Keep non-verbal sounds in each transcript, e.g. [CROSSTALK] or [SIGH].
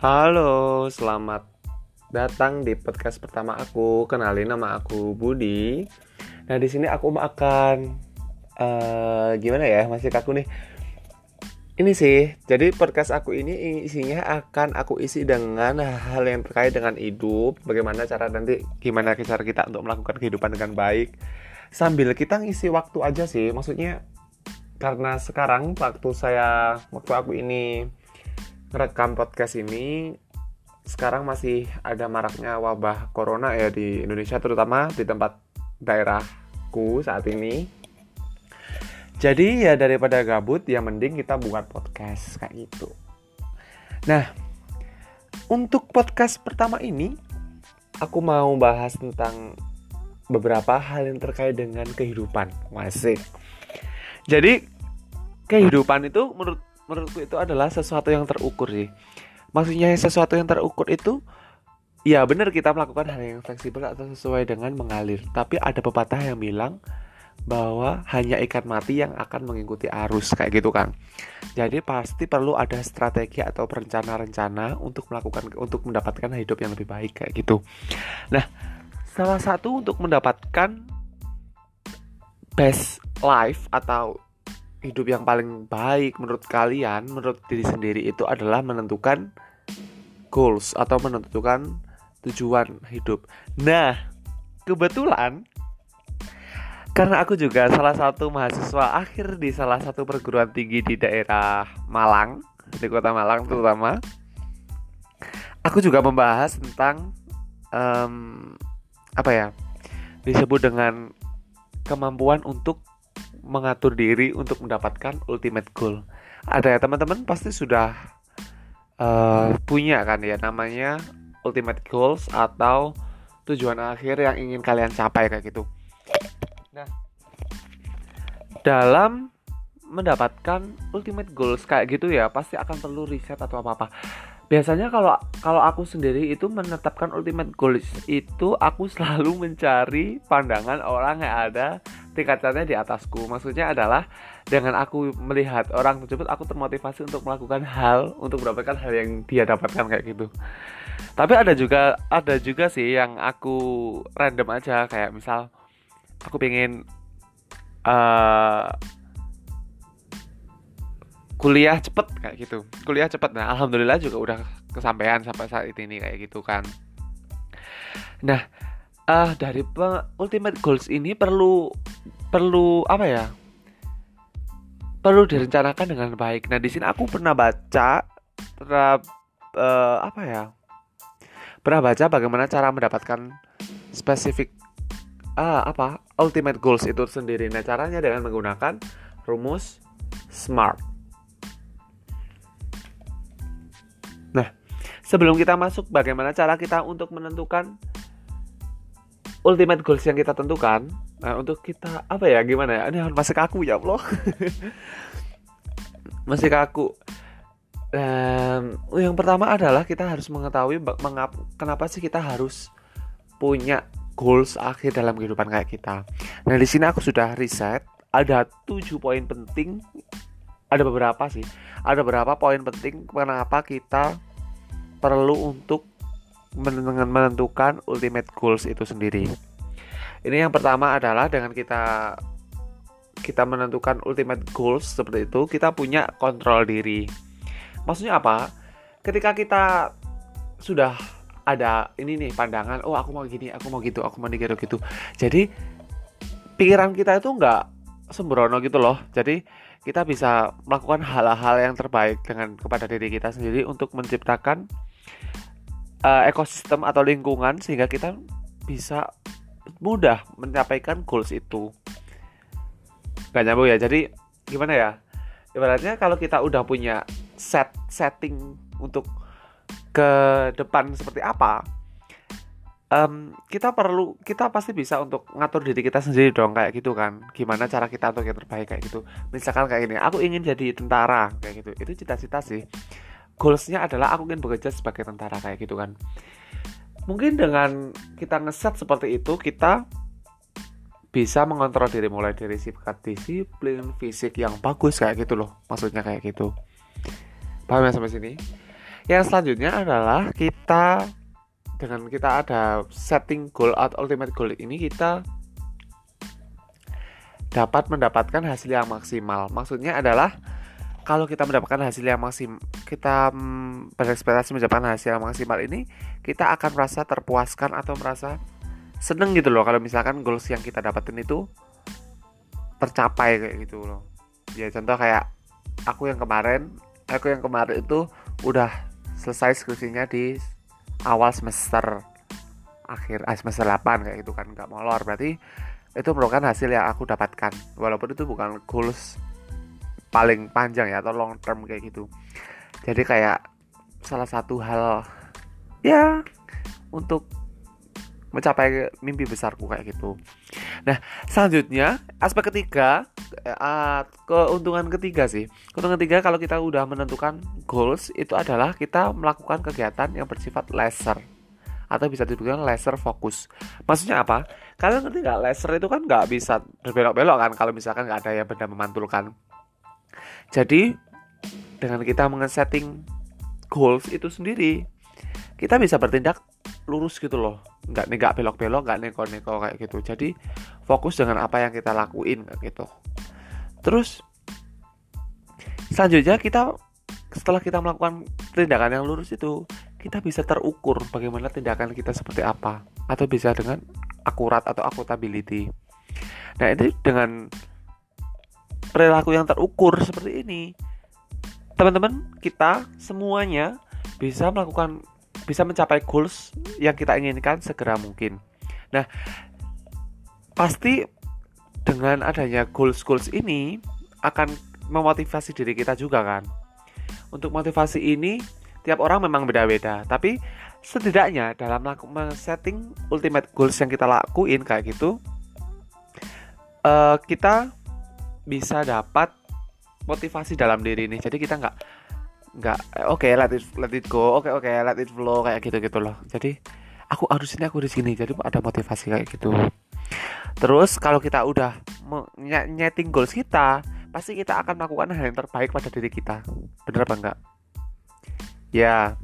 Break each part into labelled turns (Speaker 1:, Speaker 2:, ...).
Speaker 1: Halo, selamat datang di podcast pertama aku. Kenalin nama aku Budi. Nah, di sini aku akan uh, gimana ya? Masih kaku nih. Ini sih, jadi podcast aku ini isinya akan aku isi dengan hal yang terkait dengan hidup, bagaimana cara nanti gimana cara kita untuk melakukan kehidupan dengan baik. Sambil kita ngisi waktu aja sih, maksudnya karena sekarang waktu saya waktu aku ini merekam podcast ini sekarang masih ada maraknya wabah corona ya di Indonesia terutama di tempat daerahku saat ini. Jadi ya daripada gabut ya mending kita buat podcast kayak gitu. Nah, untuk podcast pertama ini aku mau bahas tentang beberapa hal yang terkait dengan kehidupan. Masih. Jadi kehidupan itu menurut menurutku itu adalah sesuatu yang terukur sih maksudnya sesuatu yang terukur itu ya benar kita melakukan hal yang fleksibel atau sesuai dengan mengalir tapi ada pepatah yang bilang bahwa hanya ikan mati yang akan mengikuti arus kayak gitu kan. Jadi pasti perlu ada strategi atau rencana-rencana untuk melakukan untuk mendapatkan hidup yang lebih baik kayak gitu. Nah, salah satu untuk mendapatkan best life atau hidup yang paling baik menurut kalian, menurut diri sendiri itu adalah menentukan goals atau menentukan tujuan hidup. Nah, kebetulan karena aku juga salah satu mahasiswa akhir di salah satu perguruan tinggi di daerah Malang, di kota Malang terutama, aku juga membahas tentang um, apa ya disebut dengan kemampuan untuk mengatur diri untuk mendapatkan ultimate goal. Ada ya teman-teman pasti sudah uh, punya kan ya namanya ultimate goals atau tujuan akhir yang ingin kalian capai kayak gitu. Nah, dalam mendapatkan ultimate goals kayak gitu ya pasti akan perlu riset atau apa apa biasanya kalau kalau aku sendiri itu menetapkan ultimate goals itu aku selalu mencari pandangan orang yang ada tingkatannya di atasku. Maksudnya adalah dengan aku melihat orang tersebut aku termotivasi untuk melakukan hal untuk mendapatkan hal yang dia dapatkan kayak gitu. Tapi ada juga ada juga sih yang aku random aja kayak misal aku pengen uh, kuliah cepet kayak gitu. Kuliah cepet. Nah alhamdulillah juga udah kesampaian sampai saat ini kayak gitu kan. Nah uh, dari ultimate goals ini perlu perlu apa ya perlu direncanakan dengan baik. Nah di sini aku pernah baca pernah uh, apa ya pernah baca bagaimana cara mendapatkan spesifik uh, apa ultimate goals itu sendiri. Nah caranya dengan menggunakan rumus SMART. Nah, sebelum kita masuk bagaimana cara kita untuk menentukan ultimate goals yang kita tentukan nah untuk kita apa ya gimana ya? Ini masih kaku ya Allah. [LAUGHS] Masih kaku. Um, yang pertama adalah kita harus mengetahui mengap, kenapa sih kita harus punya goals akhir dalam kehidupan kayak kita. Nah di sini aku sudah riset ada tujuh poin penting. Ada beberapa sih. Ada beberapa poin penting kenapa kita perlu untuk menentukan ultimate goals itu sendiri ini yang pertama adalah dengan kita kita menentukan ultimate goals seperti itu kita punya kontrol diri. Maksudnya apa? Ketika kita sudah ada ini nih pandangan oh aku mau gini aku mau gitu aku mau gitu gitu. Jadi pikiran kita itu nggak sembrono gitu loh. Jadi kita bisa melakukan hal-hal yang terbaik dengan kepada diri kita sendiri untuk menciptakan uh, ekosistem atau lingkungan sehingga kita bisa mudah menyampaikan goals itu. Gak nyambung ya. Jadi gimana ya? Ibaratnya kalau kita udah punya set setting untuk ke depan seperti apa, um, kita perlu kita pasti bisa untuk ngatur diri kita sendiri dong kayak gitu kan gimana cara kita untuk yang terbaik kayak gitu misalkan kayak gini aku ingin jadi tentara kayak gitu itu cita-cita sih goalsnya adalah aku ingin bekerja sebagai tentara kayak gitu kan mungkin dengan kita ngeset seperti itu kita bisa mengontrol diri mulai dari sifat disiplin fisik yang bagus kayak gitu loh. Maksudnya kayak gitu. Paham ya sampai sini? Yang selanjutnya adalah kita dengan kita ada setting goal atau ultimate goal ini kita dapat mendapatkan hasil yang maksimal. Maksudnya adalah kalau kita mendapatkan hasil yang maksim kita mm, berekspektasi mendapatkan hasil yang maksimal ini kita akan merasa terpuaskan atau merasa seneng gitu loh. Kalau misalkan goals yang kita dapetin itu tercapai kayak gitu loh. Ya contoh kayak aku yang kemarin aku yang kemarin itu udah selesai skripsinya di awal semester akhir ah, semester 8 kayak gitu kan nggak molor. Berarti itu merupakan hasil yang aku dapatkan. Walaupun itu bukan goals paling panjang ya atau long term kayak gitu jadi kayak salah satu hal ya untuk mencapai mimpi besarku kayak gitu. Nah, selanjutnya aspek ketiga uh, keuntungan ketiga sih. Keuntungan ketiga kalau kita udah menentukan goals itu adalah kita melakukan kegiatan yang bersifat laser atau bisa dibilang laser fokus. Maksudnya apa? Kalian ngerti nggak laser itu kan nggak bisa berbelok-belok kan kalau misalkan nggak ada yang benda memantulkan. Jadi dengan kita mengesetting goals itu sendiri, kita bisa bertindak lurus gitu loh, nggak nggak belok-belok, nggak neko-neko kayak gitu. Jadi fokus dengan apa yang kita lakuin kayak gitu. Terus selanjutnya kita setelah kita melakukan tindakan yang lurus itu, kita bisa terukur bagaimana tindakan kita seperti apa atau bisa dengan akurat atau accountability. Nah, ini dengan perilaku yang terukur seperti ini teman-teman kita semuanya bisa melakukan bisa mencapai goals yang kita inginkan segera mungkin. Nah pasti dengan adanya goals goals ini akan memotivasi diri kita juga kan? Untuk motivasi ini tiap orang memang beda-beda tapi setidaknya dalam setting ultimate goals yang kita lakuin kayak gitu uh, kita bisa dapat motivasi dalam diri ini. Jadi kita nggak nggak eh, oke okay, let it let it go oke okay, oke okay, let it flow kayak gitu gitu loh. Jadi aku harus ini aku di sini jadi ada motivasi kayak gitu. Terus kalau kita udah nyeting goals kita pasti kita akan melakukan hal yang terbaik pada diri kita. Bener apa enggak? Ya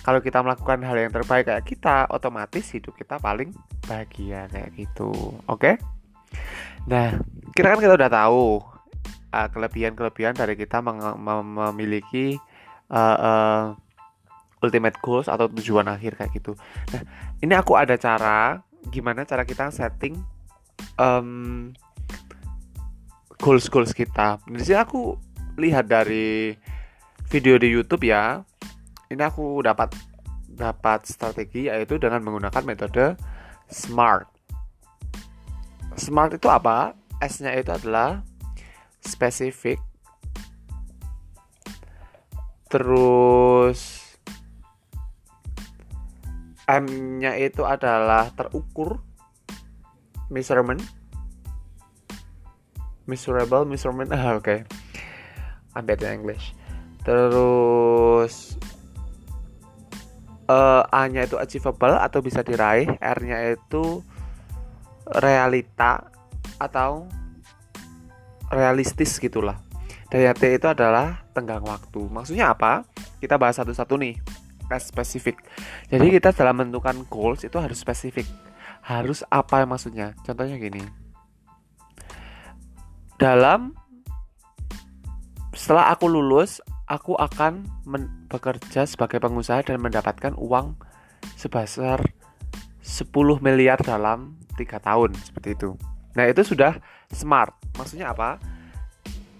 Speaker 1: kalau kita melakukan hal yang terbaik kayak kita otomatis hidup kita paling bahagia kayak gitu. Oke? okay? Nah, kita kan kita udah tahu uh, kelebihan-kelebihan dari kita memiliki uh, uh, ultimate goals atau tujuan akhir kayak gitu. Nah, ini aku ada cara gimana cara kita setting um, goals goals kita. Di sini aku lihat dari video di YouTube ya. Ini aku dapat dapat strategi yaitu dengan menggunakan metode SMART. Smart itu apa? S-nya itu adalah spesifik. Terus M-nya itu adalah terukur. Measurement. Measurable, measurement. [LAUGHS] Ah, oke. Okay. I'm bad in English. Terus uh, A-nya itu achievable atau bisa diraih, R-nya itu realita atau realistis gitulah. Daya T itu adalah tenggang waktu. Maksudnya apa? Kita bahas satu-satu nih. Spesifik. Jadi kita dalam menentukan goals itu harus spesifik. Harus apa maksudnya? Contohnya gini. Dalam setelah aku lulus, aku akan bekerja sebagai pengusaha dan mendapatkan uang sebesar 10 miliar dalam tiga tahun seperti itu. Nah itu sudah smart. Maksudnya apa?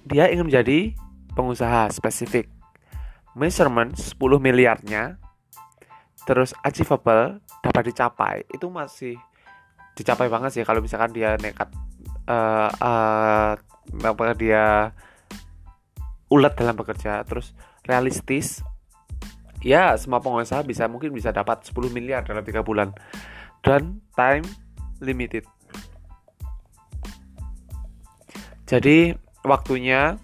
Speaker 1: Dia ingin menjadi pengusaha spesifik. Measurement 10 miliarnya terus achievable dapat dicapai itu masih dicapai banget sih kalau misalkan dia nekat uh, uh, dia ulet dalam bekerja terus realistis ya semua pengusaha bisa mungkin bisa dapat 10 miliar dalam tiga bulan dan time limited. Jadi waktunya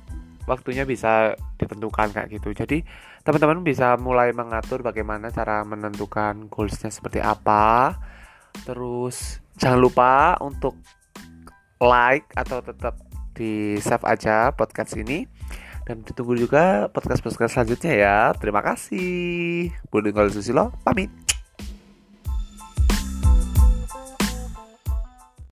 Speaker 1: waktunya bisa ditentukan kayak gitu. Jadi teman-teman bisa mulai mengatur bagaimana cara menentukan goalsnya seperti apa. Terus jangan lupa untuk like atau tetap di save aja podcast ini dan ditunggu juga podcast podcast selanjutnya ya terima kasih Budi Susilo pamit